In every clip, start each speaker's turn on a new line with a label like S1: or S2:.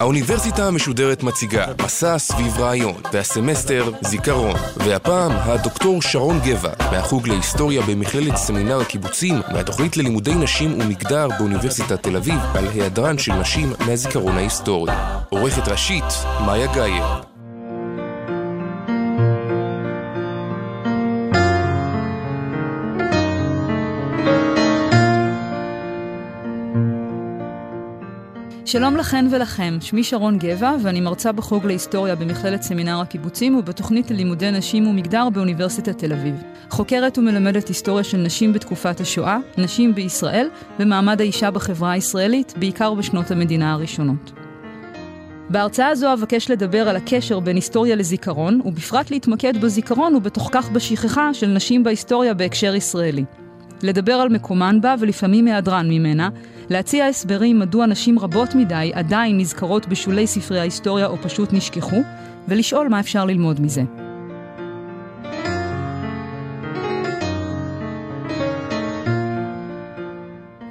S1: האוניברסיטה המשודרת מציגה מסע סביב רעיון, והסמסטר זיכרון. והפעם הדוקטור שרון גבע, מהחוג להיסטוריה במכללת סמינר הקיבוצים, מהתוכנית ללימודי נשים ומגדר באוניברסיטת תל אביב, על היעדרן של נשים מהזיכרון ההיסטורי. עורכת ראשית, מאיה גאייר.
S2: שלום לכן ולכם, שמי שרון גבע ואני מרצה בחוג להיסטוריה במכללת סמינר הקיבוצים ובתוכנית ללימודי נשים ומגדר באוניברסיטת תל אביב. חוקרת ומלמדת היסטוריה של נשים בתקופת השואה, נשים בישראל ומעמד האישה בחברה הישראלית, בעיקר בשנות המדינה הראשונות. בהרצאה זו אבקש לדבר על הקשר בין היסטוריה לזיכרון, ובפרט להתמקד בזיכרון ובתוך כך בשכחה של נשים בהיסטוריה בהקשר ישראלי. לדבר על מקומן בה ולפעמים היעדרן ממנה, להציע הסברים מדוע נשים רבות מדי עדיין נזכרות בשולי ספרי ההיסטוריה או פשוט נשכחו, ולשאול מה אפשר ללמוד מזה.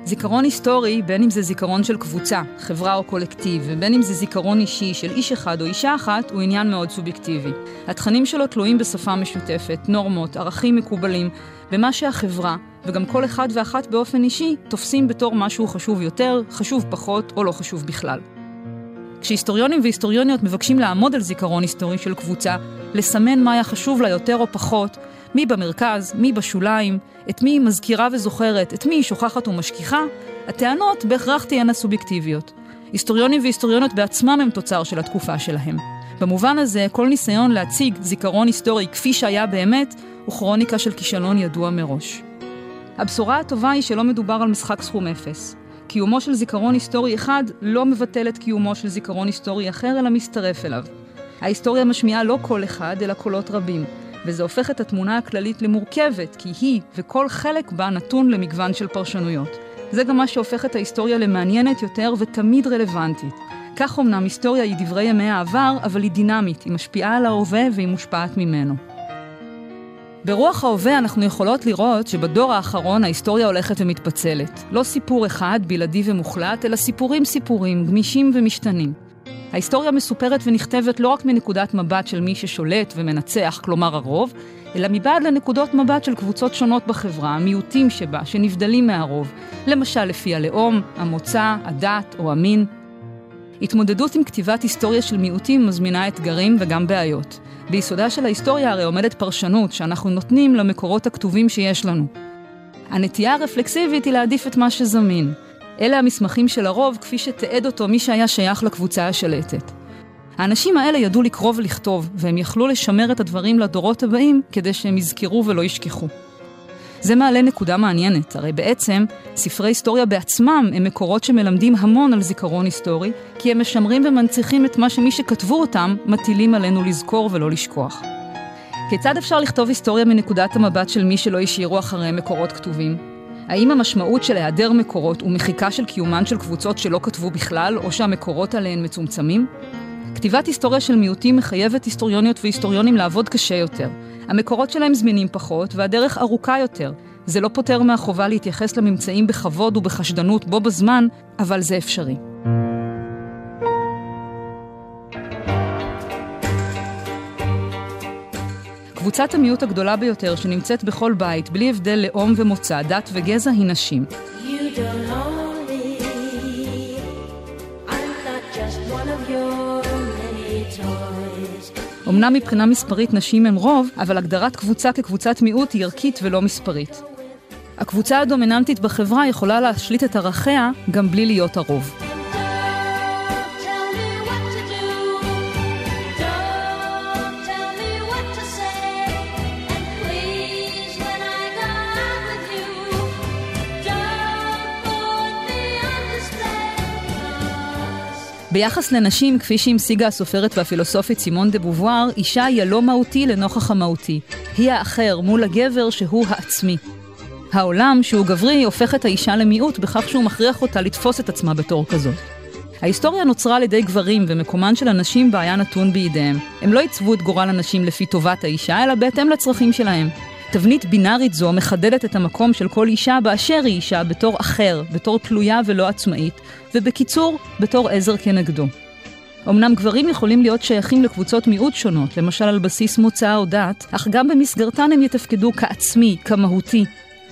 S2: זיכרון היסטורי, בין אם זה זיכרון של קבוצה, חברה או קולקטיב, ובין אם זה זיכרון אישי של איש אחד או אישה אחת, הוא עניין מאוד סובייקטיבי. התכנים שלו תלויים בשפה משותפת, נורמות, ערכים מקובלים, ומה שהחברה, וגם כל אחד ואחת באופן אישי, תופסים בתור משהו חשוב יותר, חשוב פחות, או לא חשוב בכלל. כשהיסטוריונים והיסטוריוניות מבקשים לעמוד על זיכרון היסטורי של קבוצה, לסמן מה היה חשוב לה יותר או פחות, מי במרכז, מי בשוליים, את מי היא מזכירה וזוכרת, את מי היא שוכחת ומשכיחה, הטענות בהכרח תהיינה סובייקטיביות. היסטוריונים והיסטוריוניות בעצמם הם תוצר של התקופה שלהם. במובן הזה, כל ניסיון להציג זיכרון היסטורי כפי שהיה באמת, הוא כרוניקה של כישלון ידוע מראש. הבשורה הטובה היא שלא מדובר על משחק סכום אפס. קיומו של זיכרון היסטורי אחד לא מבטל את קיומו של זיכרון היסטורי אחר, אלא מצטרף אליו. ההיסטוריה משמיעה לא קול אחד, אלא קולות רבים, וזה הופך את התמונה הכללית למורכבת, כי היא וכל חלק בה נתון למגוון של פרשנויות. זה גם מה שהופך את ההיסטוריה למעניינת יותר ותמיד רלוונטית. כך אמנם היסטוריה היא דברי ימי העבר, אבל היא דינמית, היא משפיעה על ההווה והיא מושפעת ממנו. ברוח ההווה אנחנו יכולות לראות שבדור האחרון ההיסטוריה הולכת ומתפצלת. לא סיפור אחד, בלעדי ומוחלט, אלא סיפורים סיפורים, גמישים ומשתנים. ההיסטוריה מסופרת ונכתבת לא רק מנקודת מבט של מי ששולט ומנצח, כלומר הרוב, אלא מבעד לנקודות מבט של קבוצות שונות בחברה, המיעוטים שבה, שנבדלים מהרוב, למשל לפי הלאום, המוצא, הדת או המין. התמודדות עם כתיבת היסטוריה של מיעוטים מזמינה אתגרים וגם בעיות. ביסודה של ההיסטוריה הרי עומדת פרשנות שאנחנו נותנים למקורות הכתובים שיש לנו. הנטייה הרפלקסיבית היא להעדיף את מה שזמין. אלה המסמכים של הרוב כפי שתיעד אותו מי שהיה שייך לקבוצה השלטת. האנשים האלה ידעו לקרוא ולכתוב, והם יכלו לשמר את הדברים לדורות הבאים כדי שהם יזכרו ולא ישכחו. זה מעלה נקודה מעניינת, הרי בעצם ספרי היסטוריה בעצמם הם מקורות שמלמדים המון על זיכרון היסטורי, כי הם משמרים ומנציחים את מה שמי שכתבו אותם מטילים עלינו לזכור ולא לשכוח. כיצד אפשר לכתוב היסטוריה מנקודת המבט של מי שלא השאירו אחריהם מקורות כתובים? האם המשמעות של היעדר מקורות ומחיקה של קיומן של קבוצות שלא כתבו בכלל, או שהמקורות עליהן מצומצמים? כתיבת היסטוריה של מיעוטים מחייבת היסטוריוניות והיסטוריונים לעבוד קשה יותר. המקורות שלהם זמינים פחות, והדרך ארוכה יותר. זה לא פותר מהחובה להתייחס לממצאים בכבוד ובחשדנות בו בזמן, אבל זה אפשרי. קבוצת המיעוט הגדולה ביותר שנמצאת בכל בית, בלי הבדל לאום ומוצא, דת וגזע, היא נשים. אמנם מבחינה מספרית נשים הן רוב, אבל הגדרת קבוצה כקבוצת מיעוט היא ערכית ולא מספרית. הקבוצה הדומיננטית בחברה יכולה להשליט את ערכיה גם בלי להיות הרוב. ביחס לנשים, כפי שהמשיגה הסופרת והפילוסופית סימון דה בובואר, אישה היא הלא מהותי לנוכח המהותי. היא האחר מול הגבר שהוא העצמי. העולם, שהוא גברי, הופך את האישה למיעוט בכך שהוא מכריח אותה לתפוס את עצמה בתור כזאת. ההיסטוריה נוצרה על ידי גברים, ומקומן של הנשים בה היה נתון בידיהם. הם לא עיצבו את גורל הנשים לפי טובת האישה, אלא בהתאם לצרכים שלהם. תבנית בינארית זו מחדדת את המקום של כל אישה באשר היא אישה בתור אחר, בתור תלויה ולא עצמאית, ובקיצור, בתור עזר כנגדו. אמנם גברים יכולים להיות שייכים לקבוצות מיעוט שונות, למשל על בסיס מוצא או דת, אך גם במסגרתן הם יתפקדו כעצמי, כמהותי.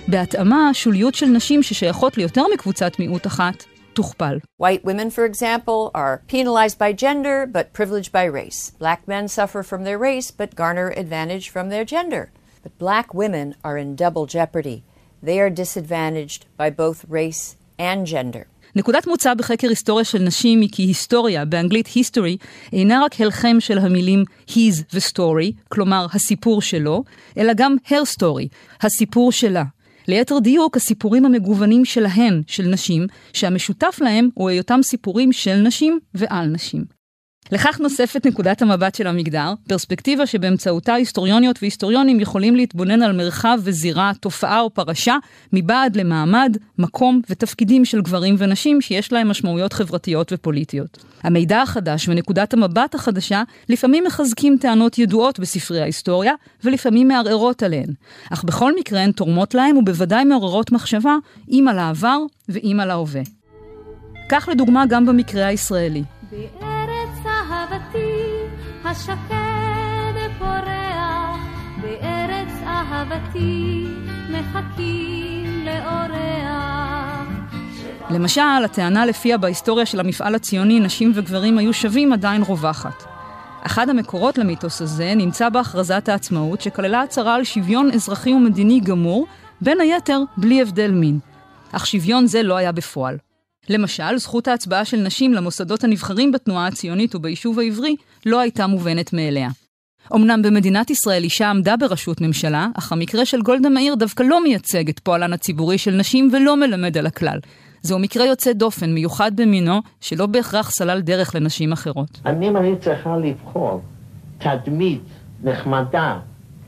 S2: בהתאמה, השוליות של נשים ששייכות ליותר מקבוצת מיעוט אחת תוכפל.
S3: White women, for example, are penalized by gender but privileged by race. Black men suffer from their race but garner advantage from their gender. But black women are in double jeopardy. They are disadvantaged by both race and gender.
S2: נקודת מוצא בחקר היסטוריה של נשים היא כי היסטוריה, באנגלית history, אינה רק הלחם של המילים his ו-story, כלומר הסיפור שלו, אלא גם her story, הסיפור שלה. ליתר דיוק, הסיפורים המגוונים שלהן, של נשים, שהמשותף להם הוא היותם סיפורים של נשים ועל נשים. לכך נוספת נקודת המבט של המגדר, פרספקטיבה שבאמצעותה היסטוריוניות והיסטוריונים יכולים להתבונן על מרחב וזירה, תופעה או פרשה, מבעד למעמד, מקום ותפקידים של גברים ונשים שיש להם משמעויות חברתיות ופוליטיות. המידע החדש ונקודת המבט החדשה לפעמים מחזקים טענות ידועות בספרי ההיסטוריה, ולפעמים מערערות עליהן. אך בכל מקרה הן תורמות להן ובוודאי מעוררות מחשבה, אם על העבר ואם על ההווה. כך לדוגמה גם במקרה הישראלי.
S4: השקד פורח, בארץ אהבתי מחכים לאורח.
S2: למשל, הטענה לפיה בהיסטוריה של המפעל הציוני נשים וגברים היו שווים עדיין רווחת. אחד המקורות למיתוס הזה נמצא בהכרזת העצמאות, שכללה הצהרה על שוויון אזרחי ומדיני גמור, בין היתר בלי הבדל מין. אך שוויון זה לא היה בפועל. למשל, זכות ההצבעה של נשים למוסדות הנבחרים בתנועה הציונית וביישוב העברי לא הייתה מובנת מאליה. אמנם במדינת ישראל אישה עמדה בראשות ממשלה, אך המקרה של גולדה מאיר דווקא לא מייצג את פועלן הציבורי של נשים ולא מלמד על הכלל. זהו מקרה יוצא דופן, מיוחד במינו, שלא בהכרח סלל דרך לנשים אחרות.
S5: אני, אם אני צריכה לבחור תדמית נחמדה,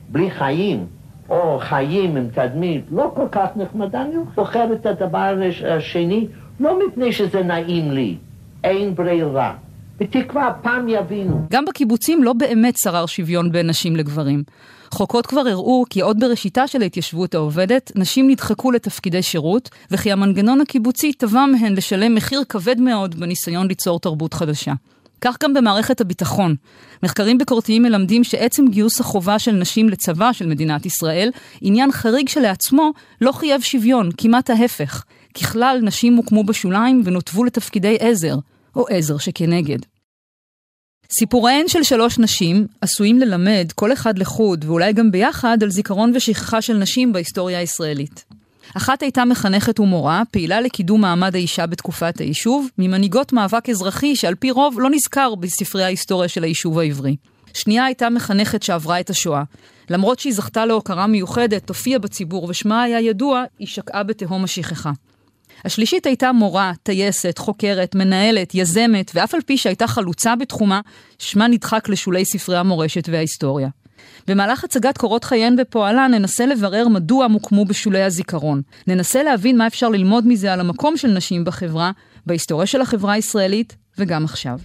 S5: בלי חיים, או חיים עם תדמית לא כל כך נחמדה, אני בוחר את הדבר השני, לא מפני שזה נעים לי, אין ברירה. בתקווה פעם יבינו.
S2: גם בקיבוצים לא באמת שרר שוויון בין נשים לגברים. חוקות כבר הראו כי עוד בראשיתה של ההתיישבות העובדת, נשים נדחקו לתפקידי שירות, וכי המנגנון הקיבוצי תבע מהן לשלם מחיר כבד מאוד בניסיון ליצור תרבות חדשה. כך גם במערכת הביטחון. מחקרים ביקורתיים מלמדים שעצם גיוס החובה של נשים לצבא של מדינת ישראל, עניין חריג שלעצמו, לא חייב שוויון, כמעט ההפך. ככלל, נשים הוקמו בשוליים ונותבו לתפקידי עזר, או עזר שכנגד. סיפוריהן של שלוש נשים עשויים ללמד, כל אחד לחוד, ואולי גם ביחד, על זיכרון ושכחה של נשים בהיסטוריה הישראלית. אחת הייתה מחנכת ומורה, פעילה לקידום מעמד האישה בתקופת היישוב, ממנהיגות מאבק אזרחי שעל פי רוב לא נזכר בספרי ההיסטוריה של היישוב העברי. שנייה הייתה מחנכת שעברה את השואה. למרות שהיא זכתה להוקרה מיוחדת, הופיעה בציבור ושמה היה ידוע, היא שקעה בתהום השכחה. השלישית הייתה מורה, טייסת, חוקרת, מנהלת, יזמת, ואף על פי שהייתה חלוצה בתחומה, שמה נדחק לשולי ספרי המורשת וההיסטוריה. במהלך הצגת קורות חייהן בפועלה ננסה לברר מדוע הם הוקמו בשולי הזיכרון. ננסה להבין מה אפשר ללמוד מזה על המקום של נשים בחברה, בהיסטוריה של החברה הישראלית וגם עכשיו.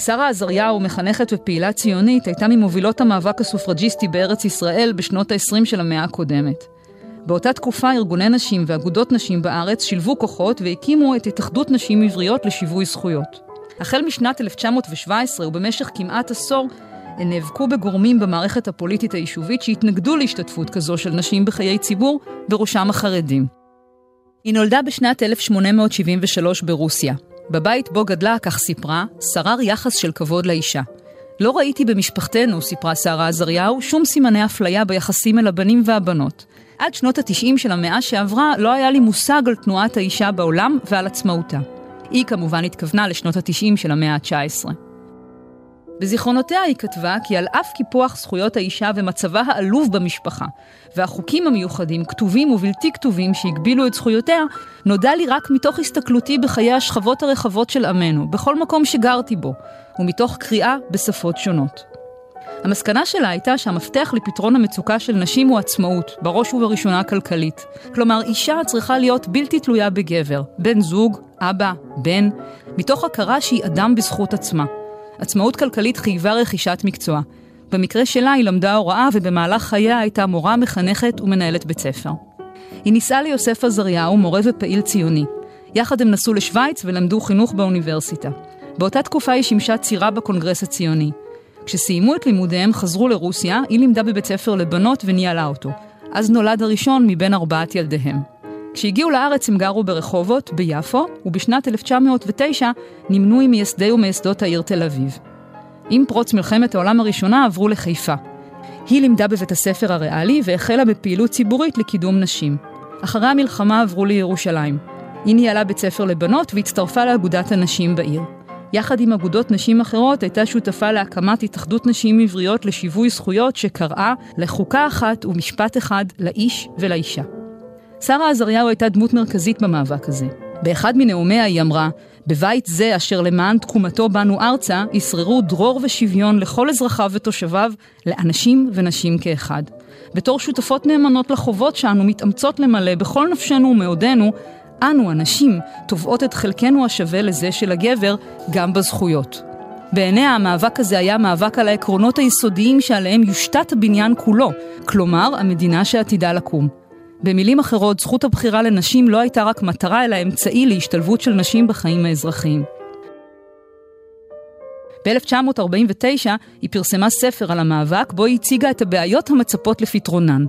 S2: שרה עזריהו, מחנכת ופעילה ציונית, הייתה ממובילות המאבק הסופרג'יסטי בארץ ישראל בשנות ה-20 של המאה הקודמת. באותה תקופה ארגוני נשים ואגודות נשים בארץ שילבו כוחות והקימו את התאחדות נשים עבריות לשיווי זכויות. החל משנת 1917 ובמשך כמעט עשור, הן נאבקו בגורמים במערכת הפוליטית היישובית שהתנגדו להשתתפות כזו של נשים בחיי ציבור, בראשם החרדים. היא נולדה בשנת 1873 ברוסיה. בבית בו גדלה, כך סיפרה, שרר יחס של כבוד לאישה. לא ראיתי במשפחתנו, סיפרה שרה עזריהו, שום סימני אפליה ביחסים אל הבנים והבנות. עד שנות התשעים של המאה שעברה לא היה לי מושג על תנועת האישה בעולם ועל עצמאותה. היא כמובן התכוונה לשנות התשעים של המאה ה-19. בזיכרונותיה היא כתבה כי על אף קיפוח זכויות האישה ומצבה העלוב במשפחה, והחוקים המיוחדים, כתובים ובלתי כתובים שהגבילו את זכויותיה, נודע לי רק מתוך הסתכלותי בחיי השכבות הרחבות של עמנו, בכל מקום שגרתי בו, ומתוך קריאה בשפות שונות. המסקנה שלה הייתה שהמפתח לפתרון המצוקה של נשים הוא עצמאות, בראש ובראשונה כלכלית. כלומר, אישה צריכה להיות בלתי תלויה בגבר, בן זוג, אבא, בן, מתוך הכרה שהיא אדם בזכות עצמה. עצמאות כלכלית חייבה רכישת מקצוע. במקרה שלה היא למדה הוראה ובמהלך חייה הייתה מורה, מחנכת ומנהלת בית ספר. היא נישאה ליוסף עזריהו, מורה ופעיל ציוני. יחד הם נסעו לשוויץ ולמדו חינוך באוניברסיטה. באותה תקופה היא שימשה צירה בקונגרס הציוני. כשסיימו את לימודיהם חזרו לרוסיה, היא לימדה בבית ספר לבנות וניהלה אותו. אז נולד הראשון מבין ארבעת ילדיהם. כשהגיעו לארץ הם גרו ברחובות, ביפו, ובשנת 1909 נמנו עם מייסדי ומייסדות העיר תל אביב. עם פרוץ מלחמת העולם הראשונה עברו לחיפה. היא לימדה בבית הספר הריאלי והחלה בפעילות ציבורית לקידום נשים. אחרי המלחמה עברו לירושלים. היא ניהלה בית ספר לבנות והצטרפה לאגודת הנשים בעיר. יחד עם אגודות נשים אחרות הייתה שותפה להקמת התאחדות נשים עבריות לשיווי זכויות שקראה לחוקה אחת ומשפט אחד לאיש ולאישה. שרה עזריהו הייתה דמות מרכזית במאבק הזה. באחד מנאומיה היא אמרה, בבית זה אשר למען תקומתו באנו ארצה, ישררו דרור ושוויון לכל אזרחיו ותושביו, לאנשים ונשים כאחד. בתור שותפות נאמנות לחובות שאנו מתאמצות למלא בכל נפשנו ומאודנו, אנו, הנשים, תובעות את חלקנו השווה לזה של הגבר גם בזכויות. בעיניה המאבק הזה היה מאבק על העקרונות היסודיים שעליהם יושתת הבניין כולו, כלומר המדינה שעתידה לקום. במילים אחרות, זכות הבחירה לנשים לא הייתה רק מטרה, אלא אמצעי להשתלבות של נשים בחיים האזרחיים. ב-1949 היא פרסמה ספר על המאבק, בו היא הציגה את הבעיות המצפות לפתרונן.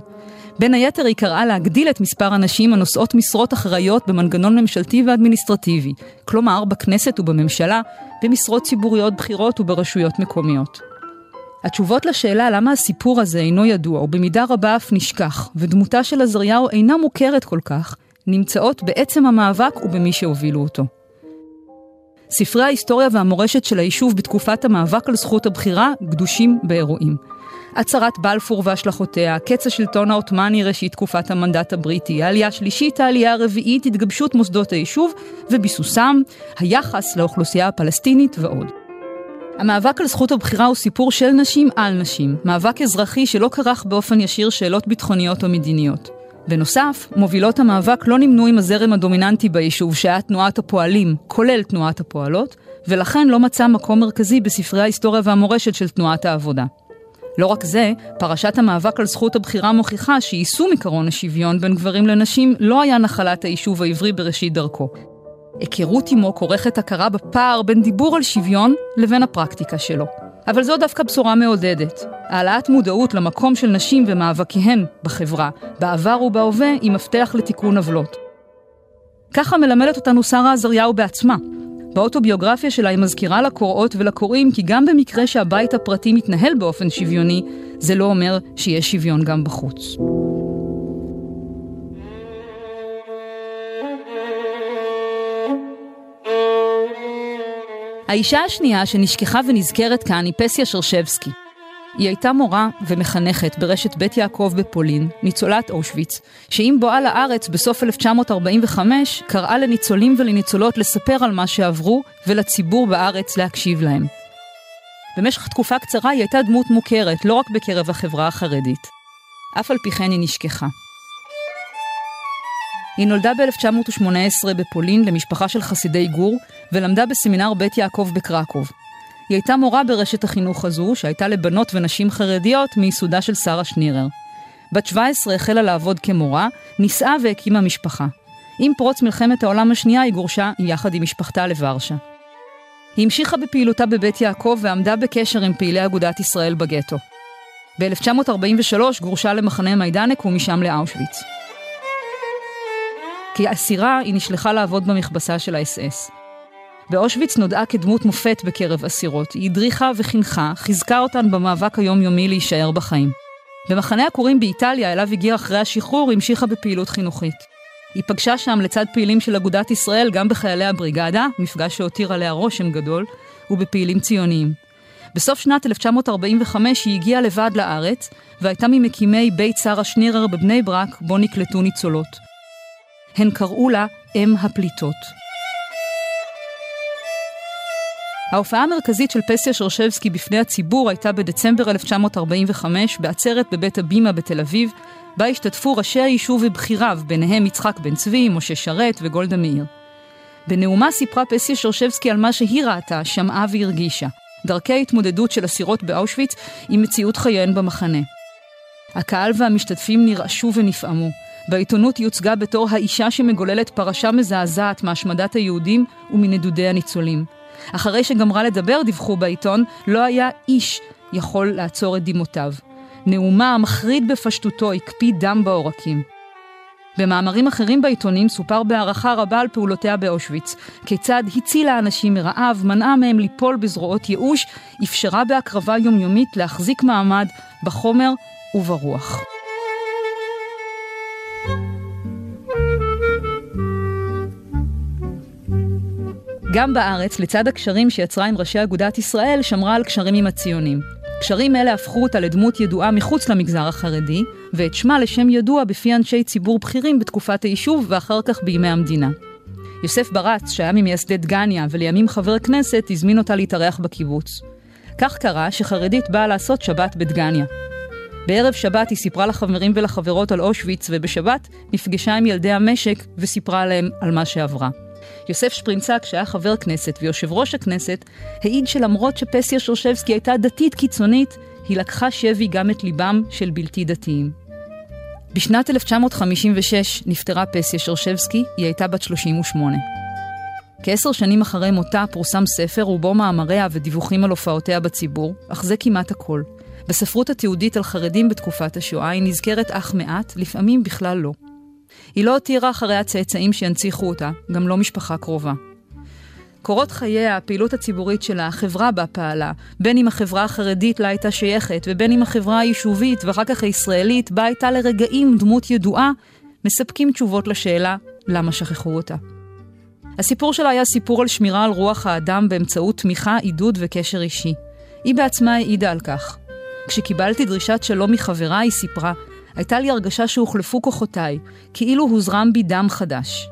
S2: בין היתר היא קראה להגדיל את מספר הנשים הנושאות משרות אחראיות במנגנון ממשלתי ואדמיניסטרטיבי, כלומר בכנסת ובממשלה, במשרות ציבוריות בכירות וברשויות מקומיות. התשובות לשאלה למה הסיפור הזה אינו ידוע, ובמידה רבה אף נשכח, ודמותה של עזריהו אינה מוכרת כל כך, נמצאות בעצם המאבק ובמי שהובילו אותו. ספרי ההיסטוריה והמורשת של היישוב בתקופת המאבק על זכות הבחירה גדושים באירועים. הצהרת בלפור והשלכותיה, קץ השלטון העות'מאני ראשית תקופת המנדט הבריטי, העלייה השלישית, העלייה הרביעית, התגבשות מוסדות היישוב וביסוסם, היחס לאוכלוסייה הפלסטינית ועוד. המאבק על זכות הבחירה הוא סיפור של נשים על נשים, מאבק אזרחי שלא כרך באופן ישיר שאלות ביטחוניות או מדיניות. בנוסף, מובילות המאבק לא נמנו עם הזרם הדומיננטי ביישוב שהיה תנועת הפועלים, כולל תנועת הפועלות, ולכן לא מצא מקום מרכזי בספרי ההיסטוריה והמורשת של תנועת העבודה. לא רק זה, פרשת המאבק על זכות הבחירה מוכיחה שיישום עקרון השוויון בין גברים לנשים לא היה נחלת היישוב העברי בראשית דרכו. היכרות עמו כורכת הכרה בפער בין דיבור על שוויון לבין הפרקטיקה שלו. אבל זו דווקא בשורה מעודדת. העלאת מודעות למקום של נשים ומאבקיהן בחברה, בעבר ובהווה, היא מפתח לתיקון עוולות. ככה מלמדת אותנו שרה עזריהו בעצמה. באוטוביוגרפיה שלה היא מזכירה לקוראות ולקוראים כי גם במקרה שהבית הפרטי מתנהל באופן שוויוני, זה לא אומר שיש שוויון גם בחוץ. האישה השנייה שנשכחה ונזכרת כאן היא פסיה שרשבסקי. היא הייתה מורה ומחנכת ברשת בית יעקב בפולין, ניצולת אושוויץ, שעם בואה לארץ בסוף 1945 קראה לניצולים ולניצולות לספר על מה שעברו ולציבור בארץ להקשיב להם. במשך תקופה קצרה היא הייתה דמות מוכרת לא רק בקרב החברה החרדית. אף על פי כן היא נשכחה. היא נולדה ב-1918 בפולין למשפחה של חסידי גור, ולמדה בסמינר בית יעקב בקרקוב. היא הייתה מורה ברשת החינוך הזו, שהייתה לבנות ונשים חרדיות מייסודה של שרה שנירר. בת 17 החלה לעבוד כמורה, נישאה והקימה משפחה. עם פרוץ מלחמת העולם השנייה היא גורשה יחד עם משפחתה לוורשה. היא המשיכה בפעילותה בבית יעקב ועמדה בקשר עם פעילי אגודת ישראל בגטו. ב-1943 גורשה למחנה מיידנק ומשם לאושוויץ. כאסירה היא נשלחה לעבוד במכבסה של האס-אס. באושוויץ נודעה כדמות מופת בקרב אסירות. היא הדריכה וחינכה, חיזקה אותן במאבק היומיומי להישאר בחיים. במחנה הכורים באיטליה, אליו הגיעה אחרי השחרור, המשיכה בפעילות חינוכית. היא פגשה שם לצד פעילים של אגודת ישראל גם בחיילי הבריגדה, מפגש שהותיר עליה רושם גדול, ובפעילים ציוניים. בסוף שנת 1945 היא הגיעה לבד לארץ, והייתה ממקימי בית שרה שנירר בבני ברק, בו נקלטו ניצולות. הן קראו לה אם הפליטות. ההופעה המרכזית של פסיה שרשבסקי בפני הציבור הייתה בדצמבר 1945 בעצרת בבית הבימה בתל אביב, בה השתתפו ראשי היישוב ובכיריו, ביניהם יצחק בן צבי, משה שרת וגולדה מאיר. בנאומה סיפרה פסיה שרשבסקי על מה שהיא ראתה, שמעה והרגישה. דרכי ההתמודדות של אסירות באושוויץ עם מציאות חייהן במחנה. הקהל והמשתתפים נרעשו ונפעמו. בעיתונות היא הוצגה בתור האישה שמגוללת פרשה מזעזעת מהשמדת היהודים ומנדודי הניצולים. אחרי שגמרה לדבר, דיווחו בעיתון, לא היה איש יכול לעצור את דמעותיו. נאומה המחריד בפשטותו הקפיא דם בעורקים. במאמרים אחרים בעיתונים סופר בהערכה רבה על פעולותיה באושוויץ, כיצד הצילה אנשים מרעב, מנעה מהם ליפול בזרועות ייאוש, אפשרה בהקרבה יומיומית להחזיק מעמד בחומר וברוח. גם בארץ, לצד הקשרים שיצרה עם ראשי אגודת ישראל, שמרה על קשרים עם הציונים. קשרים אלה הפכו אותה לדמות ידועה מחוץ למגזר החרדי, ואת שמה לשם ידוע בפי אנשי ציבור בכירים בתקופת היישוב ואחר כך בימי המדינה. יוסף ברץ, שהיה ממייסדי דגניה ולימים חבר כנסת, הזמין אותה להתארח בקיבוץ. כך קרה שחרדית באה לעשות שבת בדגניה. בערב שבת היא סיפרה לחברים ולחברות על אושוויץ, ובשבת נפגשה עם ילדי המשק וסיפרה להם על מה שעברה. יוסף שפרינצק, שהיה חבר כנסת ויושב ראש הכנסת, העיד שלמרות שפסיה שרשבסקי הייתה דתית קיצונית, היא לקחה שבי גם את ליבם של בלתי דתיים. בשנת 1956 נפטרה פסיה שרשבסקי, היא הייתה בת 38. כעשר שנים אחרי מותה פורסם ספר ובו מאמריה ודיווחים על הופעותיה בציבור, אך זה כמעט הכל. בספרות התיעודית על חרדים בתקופת השואה היא נזכרת אך מעט, לפעמים בכלל לא. היא לא הותירה אחריה צאצאים שינציחו אותה, גם לא משפחה קרובה. קורות חייה, הפעילות הציבורית שלה, החברה בה פעלה, בין אם החברה החרדית לה הייתה שייכת, ובין אם החברה היישובית ואחר כך הישראלית, בה הייתה לרגעים דמות ידועה, מספקים תשובות לשאלה למה שכחו אותה. הסיפור שלה היה סיפור על שמירה על רוח האדם באמצעות תמיכה, עידוד וקשר אישי. היא בעצמה העידה על כך. כשקיבלתי דרישת שלום מחברה, היא סיפרה, הייתה לי הרגשה שהוחלפו כוחותיי, כאילו הוזרם בי דם חדש.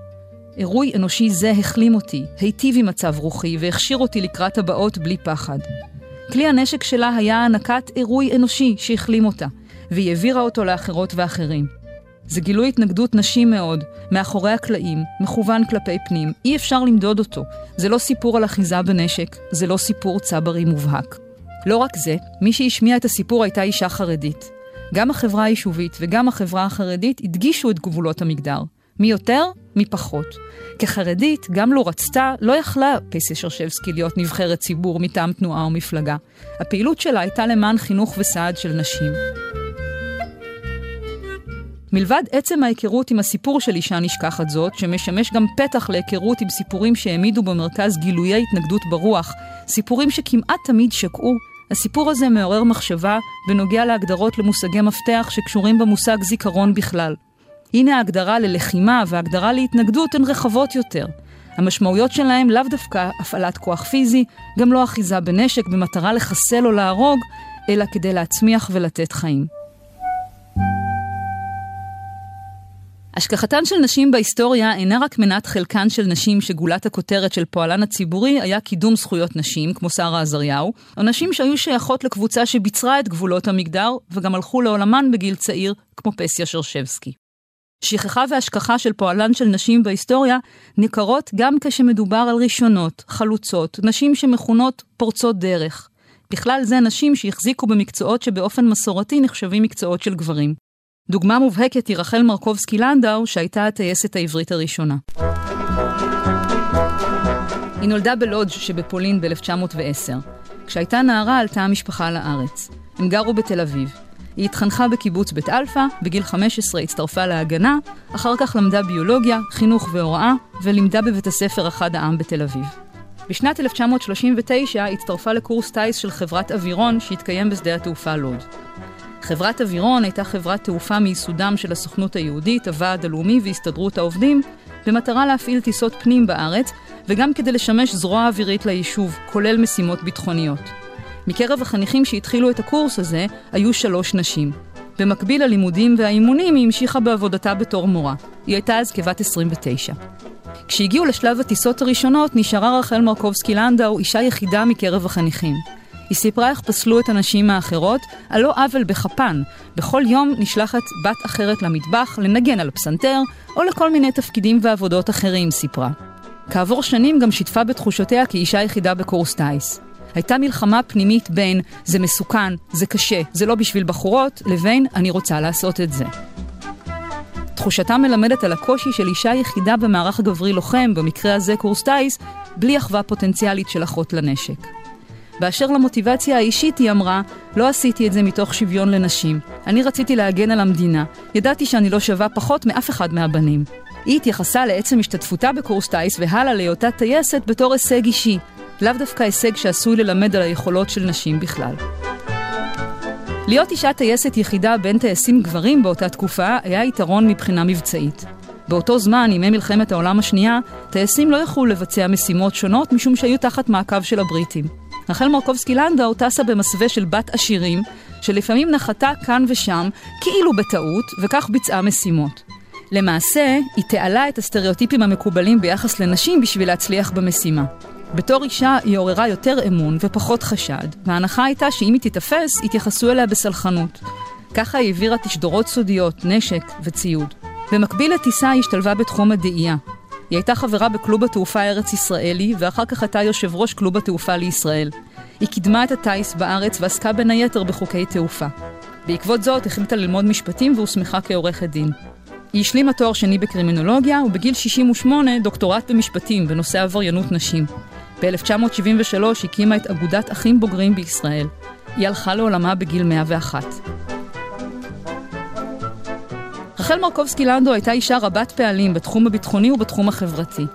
S2: עירוי אנושי זה החלים אותי, היטיב עם מצב רוחי והכשיר אותי לקראת הבאות בלי פחד. כלי הנשק שלה היה הענקת עירוי אנושי שהחלים אותה, והיא העבירה אותו לאחרות ואחרים. זה גילוי התנגדות נשי מאוד, מאחורי הקלעים, מכוון כלפי פנים, אי אפשר למדוד אותו. זה לא סיפור על אחיזה בנשק, זה לא סיפור צברי מובהק. לא רק זה, מי שהשמיע את הסיפור הייתה אישה חרדית. גם החברה היישובית וגם החברה החרדית הדגישו את גבולות המגדר. מי יותר, מי פחות. כחרדית, גם לו רצתה, לא יכלה פסיה שרשבסקי להיות נבחרת ציבור מטעם תנועה או מפלגה. הפעילות שלה הייתה למען חינוך וסעד של נשים. מלבד עצם ההיכרות עם הסיפור של אישה נשכחת זאת, שמשמש גם פתח להיכרות עם סיפורים שהעמידו במרכז גילויי התנגדות ברוח, סיפורים שכמעט תמיד שקעו, הסיפור הזה מעורר מחשבה בנוגע להגדרות למושגי מפתח שקשורים במושג זיכרון בכלל. הנה ההגדרה ללחימה וההגדרה להתנגדות הן רחבות יותר. המשמעויות שלהם לאו דווקא הפעלת כוח פיזי, גם לא אחיזה בנשק במטרה לחסל או להרוג, אלא כדי להצמיח ולתת חיים. השכחתן של נשים בהיסטוריה אינה רק מנת חלקן של נשים שגולת הכותרת של פועלן הציבורי היה קידום זכויות נשים, כמו שרה עזריהו, או נשים שהיו שייכות לקבוצה שביצרה את גבולות המגדר, וגם הלכו לעולמן בגיל צעיר, כמו פסיה שרשבסקי. שכחה והשכחה של פועלן של נשים בהיסטוריה ניכרות גם כשמדובר על ראשונות, חלוצות, נשים שמכונות פורצות דרך. בכלל זה נשים שהחזיקו במקצועות שבאופן מסורתי נחשבים מקצועות של גברים. דוגמה מובהקת היא רחל מרקובסקי לנדאו, שהייתה הטייסת העברית הראשונה. היא נולדה בלודג' שבפולין ב-1910. כשהייתה נערה עלתה המשפחה לארץ. הם גרו בתל אביב. היא התחנכה בקיבוץ בית אלפא, בגיל 15 הצטרפה להגנה, אחר כך למדה ביולוגיה, חינוך והוראה, ולימדה בבית הספר אחד העם בתל אביב. בשנת 1939 הצטרפה לקורס טיס של חברת אווירון שהתקיים בשדה התעופה לוד. חברת אווירון הייתה חברת תעופה מיסודם של הסוכנות היהודית, הוועד הלאומי והסתדרות העובדים, במטרה להפעיל טיסות פנים בארץ, וגם כדי לשמש זרוע אווירית ליישוב, כולל משימות ביטחוניות. מקרב החניכים שהתחילו את הקורס הזה, היו שלוש נשים. במקביל ללימודים והאימונים, היא המשיכה בעבודתה בתור מורה. היא הייתה אז כבת 29. כשהגיעו לשלב הטיסות הראשונות, נשארה רחל מרקובסקי לנדאו אישה יחידה מקרב החניכים. היא סיפרה איך פסלו את הנשים האחרות, על לא עוול בכפן. בכל יום נשלחת בת אחרת למטבח, לנגן על פסנתר, או לכל מיני תפקידים ועבודות אחרים, סיפרה. כעבור שנים גם שיתפה בתחושותיה כאישה יחידה בקורס טיס. הייתה מלחמה פנימית בין זה מסוכן, זה קשה, זה לא בשביל בחורות, לבין אני רוצה לעשות את זה. תחושתה מלמדת על הקושי של אישה יחידה במערך גברי לוחם, במקרה הזה קורס טיס, בלי אחווה פוטנציאלית של אחות לנשק. באשר למוטיבציה האישית, היא אמרה, לא עשיתי את זה מתוך שוויון לנשים. אני רציתי להגן על המדינה. ידעתי שאני לא שווה פחות מאף אחד מהבנים. היא התייחסה לעצם השתתפותה בקורס טיס והלאה להיותה טייסת בתור הישג אישי, לאו דווקא הישג שעשוי ללמד על היכולות של נשים בכלל. להיות אישה טייסת יחידה בין טייסים גברים באותה תקופה היה יתרון מבחינה מבצעית. באותו זמן, ימי מלחמת העולם השנייה, טייסים לא יכלו לבצע משימות שונות משום שהיו תחת מעקב של הבריטים. רחל מרקובסקי לנדאו טסה במסווה של בת עשירים, שלפעמים נחתה כאן ושם, כאילו בטעות, וכך ביצעה משימות. למעשה, היא תעלה את הסטריאוטיפים המקובלים ביחס לנשים בשביל להצליח במשימה. בתור אישה היא עוררה יותר אמון ופחות חשד, וההנחה הייתה שאם היא תיתפס, יתייחסו אליה בסלחנות. ככה היא העבירה תשדורות סודיות, נשק וציוד. במקביל לטיסה היא השתלבה בתחום הדאייה. היא הייתה חברה בקלוב התעופה הארץ ישראלי, ואחר כך הייתה יושב ראש קלוב התעופה לישראל. היא קידמה את הטיס בארץ ועסקה בין היתר בחוקי תעופה. בעקבות זאת החליטה ללמוד משפטים והוסמכה כעורכת דין. היא השלימה תואר שני בקרימינולוגיה, ובגיל 68 דוקטורט במשפטים בנושא עבריינות נשים. ב-1973 הקימה את אגודת אחים בוגרים בישראל. היא הלכה לעולמה בגיל 101. רחל מרקובסקי לנדו הייתה אישה רבת פעלים בתחום הביטחוני ובתחום החברתי.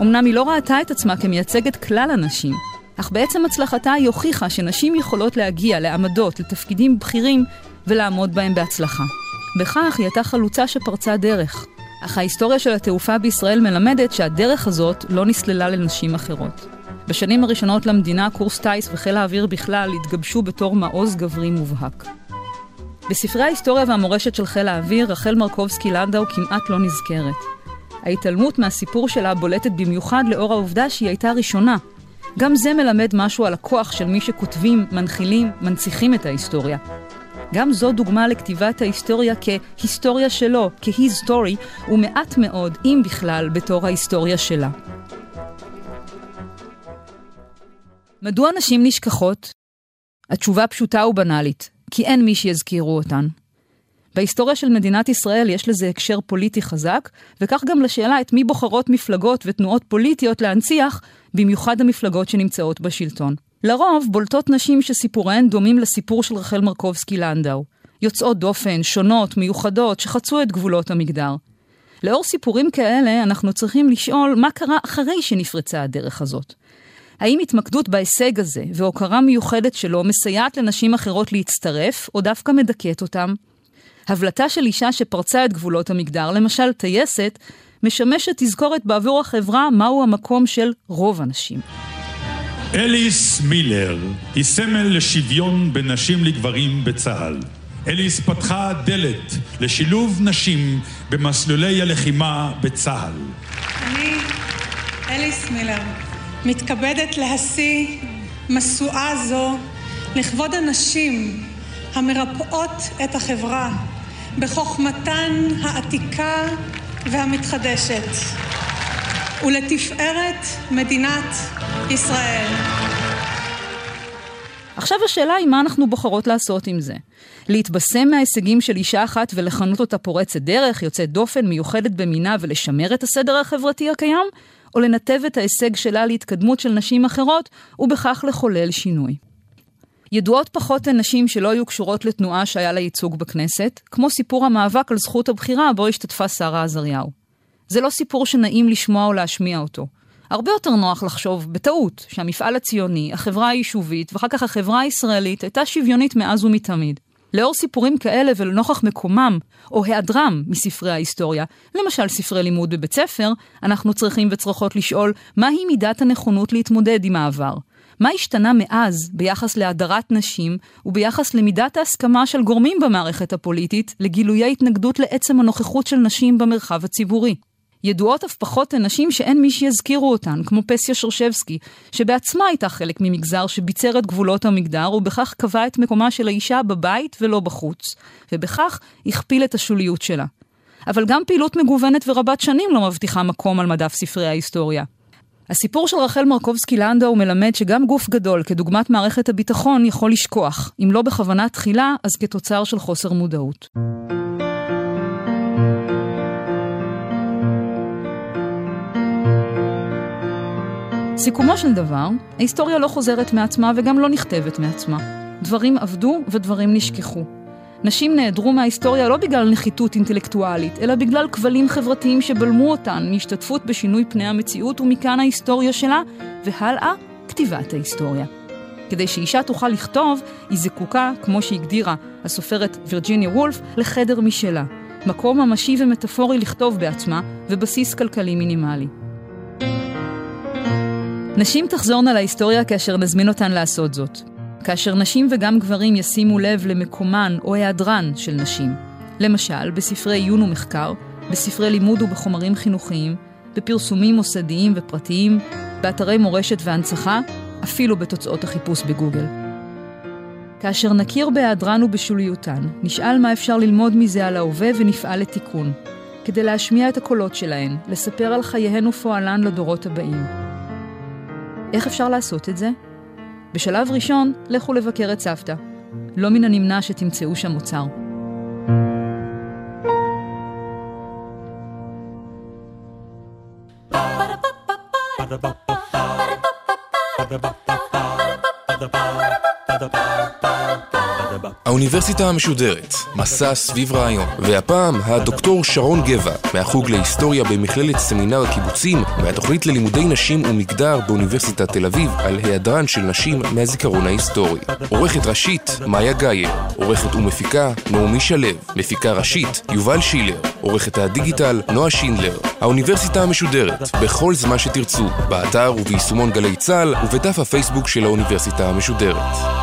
S2: אמנם היא לא ראתה את עצמה כמייצגת כלל הנשים, אך בעצם הצלחתה היא הוכיחה שנשים יכולות להגיע לעמדות, לתפקידים בכירים, ולעמוד בהם בהצלחה. בכך היא הייתה חלוצה שפרצה דרך. אך ההיסטוריה של התעופה בישראל מלמדת שהדרך הזאת לא נסללה לנשים אחרות. בשנים הראשונות למדינה, קורס טיס וחיל האוויר בכלל התגבשו בתור מעוז גברי מובהק. בספרי ההיסטוריה והמורשת של חיל האוויר, רחל מרקובסקי לנדאו כמעט לא נזכרת. ההתעלמות מהסיפור שלה בולטת במיוחד לאור העובדה שהיא הייתה ראשונה. גם זה מלמד משהו על הכוח של מי שכותבים, מנחילים, מנציחים את ההיסטוריה. גם זו דוגמה לכתיבת ההיסטוריה כהיסטוריה שלו, כ-his story, ומעט מאוד, אם בכלל, בתור ההיסטוריה שלה. מדוע נשים נשכחות? התשובה פשוטה ובנאלית, כי אין מי שיזכירו אותן. בהיסטוריה של מדינת ישראל יש לזה הקשר פוליטי חזק, וכך גם לשאלה את מי בוחרות מפלגות ותנועות פוליטיות להנציח, במיוחד המפלגות שנמצאות בשלטון. לרוב בולטות נשים שסיפוריהן דומים לסיפור של רחל מרקובסקי לנדאו. יוצאות דופן, שונות, מיוחדות, שחצו את גבולות המגדר. לאור סיפורים כאלה, אנחנו צריכים לשאול מה קרה אחרי שנפרצה הדרך הזאת. האם התמקדות בהישג הזה והוקרה מיוחדת שלו מסייעת לנשים אחרות להצטרף, או דווקא מדכאת אותם? הבלטה של אישה שפרצה את גבולות המגדר, למשל טייסת, משמשת תזכורת בעבור החברה מהו המקום של רוב הנשים.
S6: אליס מילר היא סמל לשוויון בין נשים לגברים בצה"ל. אליס פתחה דלת לשילוב נשים במסלולי הלחימה בצה"ל.
S7: אני, אליס מילר, מתכבדת להשיא משואה זו לכבוד הנשים המרפאות את החברה בחוכמתן העתיקה והמתחדשת ולתפארת מדינת ישראל.
S2: עכשיו השאלה היא מה אנחנו בוחרות לעשות עם זה. להתבשם מההישגים של אישה אחת ולכנות אותה פורצת דרך, יוצאת דופן, מיוחדת במינה ולשמר את הסדר החברתי הקיים, או לנתב את ההישג שלה להתקדמות של נשים אחרות, ובכך לחולל שינוי. ידועות פחות הן נשים שלא היו קשורות לתנועה שהיה לה ייצוג בכנסת, כמו סיפור המאבק על זכות הבחירה בו השתתפה שרה עזריהו. זה לא סיפור שנעים לשמוע או להשמיע אותו. הרבה יותר נוח לחשוב, בטעות, שהמפעל הציוני, החברה היישובית ואחר כך החברה הישראלית הייתה שוויונית מאז ומתמיד. לאור סיפורים כאלה ולנוכח מקומם או היעדרם מספרי ההיסטוריה, למשל ספרי לימוד בבית ספר, אנחנו צריכים וצריכות לשאול מהי מידת הנכונות להתמודד עם העבר. מה השתנה מאז ביחס להדרת נשים וביחס למידת ההסכמה של גורמים במערכת הפוליטית לגילויי התנגדות לעצם הנוכחות של נשים במרחב הציבורי? ידועות אף פחות הן נשים שאין מי שיזכירו אותן, כמו פסיה שרשבסקי, שבעצמה הייתה חלק ממגזר שביצר את גבולות המגדר, ובכך קבע את מקומה של האישה בבית ולא בחוץ, ובכך הכפיל את השוליות שלה. אבל גם פעילות מגוונת ורבת שנים לא מבטיחה מקום על מדף ספרי ההיסטוריה. הסיפור של רחל מרקובסקי לנדאו מלמד שגם גוף גדול, כדוגמת מערכת הביטחון, יכול לשכוח, אם לא בכוונה תחילה, אז כתוצר של חוסר מודעות. סיכומו של דבר, ההיסטוריה לא חוזרת מעצמה וגם לא נכתבת מעצמה. דברים עבדו ודברים נשכחו. נשים נעדרו מההיסטוריה לא בגלל נחיתות אינטלקטואלית, אלא בגלל כבלים חברתיים שבלמו אותן מהשתתפות בשינוי פני המציאות, ומכאן ההיסטוריה שלה, והלאה, כתיבת ההיסטוריה. כדי שאישה תוכל לכתוב, היא זקוקה, כמו שהגדירה הסופרת וירג'יניה וולף, לחדר משלה. מקום ממשי ומטאפורי לכתוב בעצמה, ובסיס כלכלי מינימלי. נשים תחזורנה להיסטוריה כאשר נזמין אותן לעשות זאת. כאשר נשים וגם גברים ישימו לב למקומן או היעדרן של נשים. למשל, בספרי עיון ומחקר, בספרי לימוד ובחומרים חינוכיים, בפרסומים מוסדיים ופרטיים, באתרי מורשת והנצחה, אפילו בתוצאות החיפוש בגוגל. כאשר נכיר בהיעדרן ובשוליותן, נשאל מה אפשר ללמוד מזה על ההווה ונפעל לתיקון, כדי להשמיע את הקולות שלהן, לספר על חייהן ופועלן לדורות הבאים. איך אפשר לעשות את זה? בשלב ראשון, לכו לבקר את סבתא. לא מן הנמנע שתמצאו שם אוצר.
S1: האוניברסיטה המשודרת, מסע סביב רעיון, והפעם הדוקטור שרון גבע, מהחוג להיסטוריה במכללת סמינר הקיבוצים, מהתוכנית ללימודי נשים ומגדר באוניברסיטת תל אביב, על היעדרן של נשים מהזיכרון ההיסטורי. עורכת ראשית, מאיה גאייר, עורכת ומפיקה, נעמי שלו, מפיקה ראשית, יובל שילר, עורכת הדיגיטל, נועה שינדלר. האוניברסיטה המשודרת, בכל זמן שתרצו, באתר וביישומון גלי צה"ל ובדף הפייסבוק של האוניברסיטה המשודרת.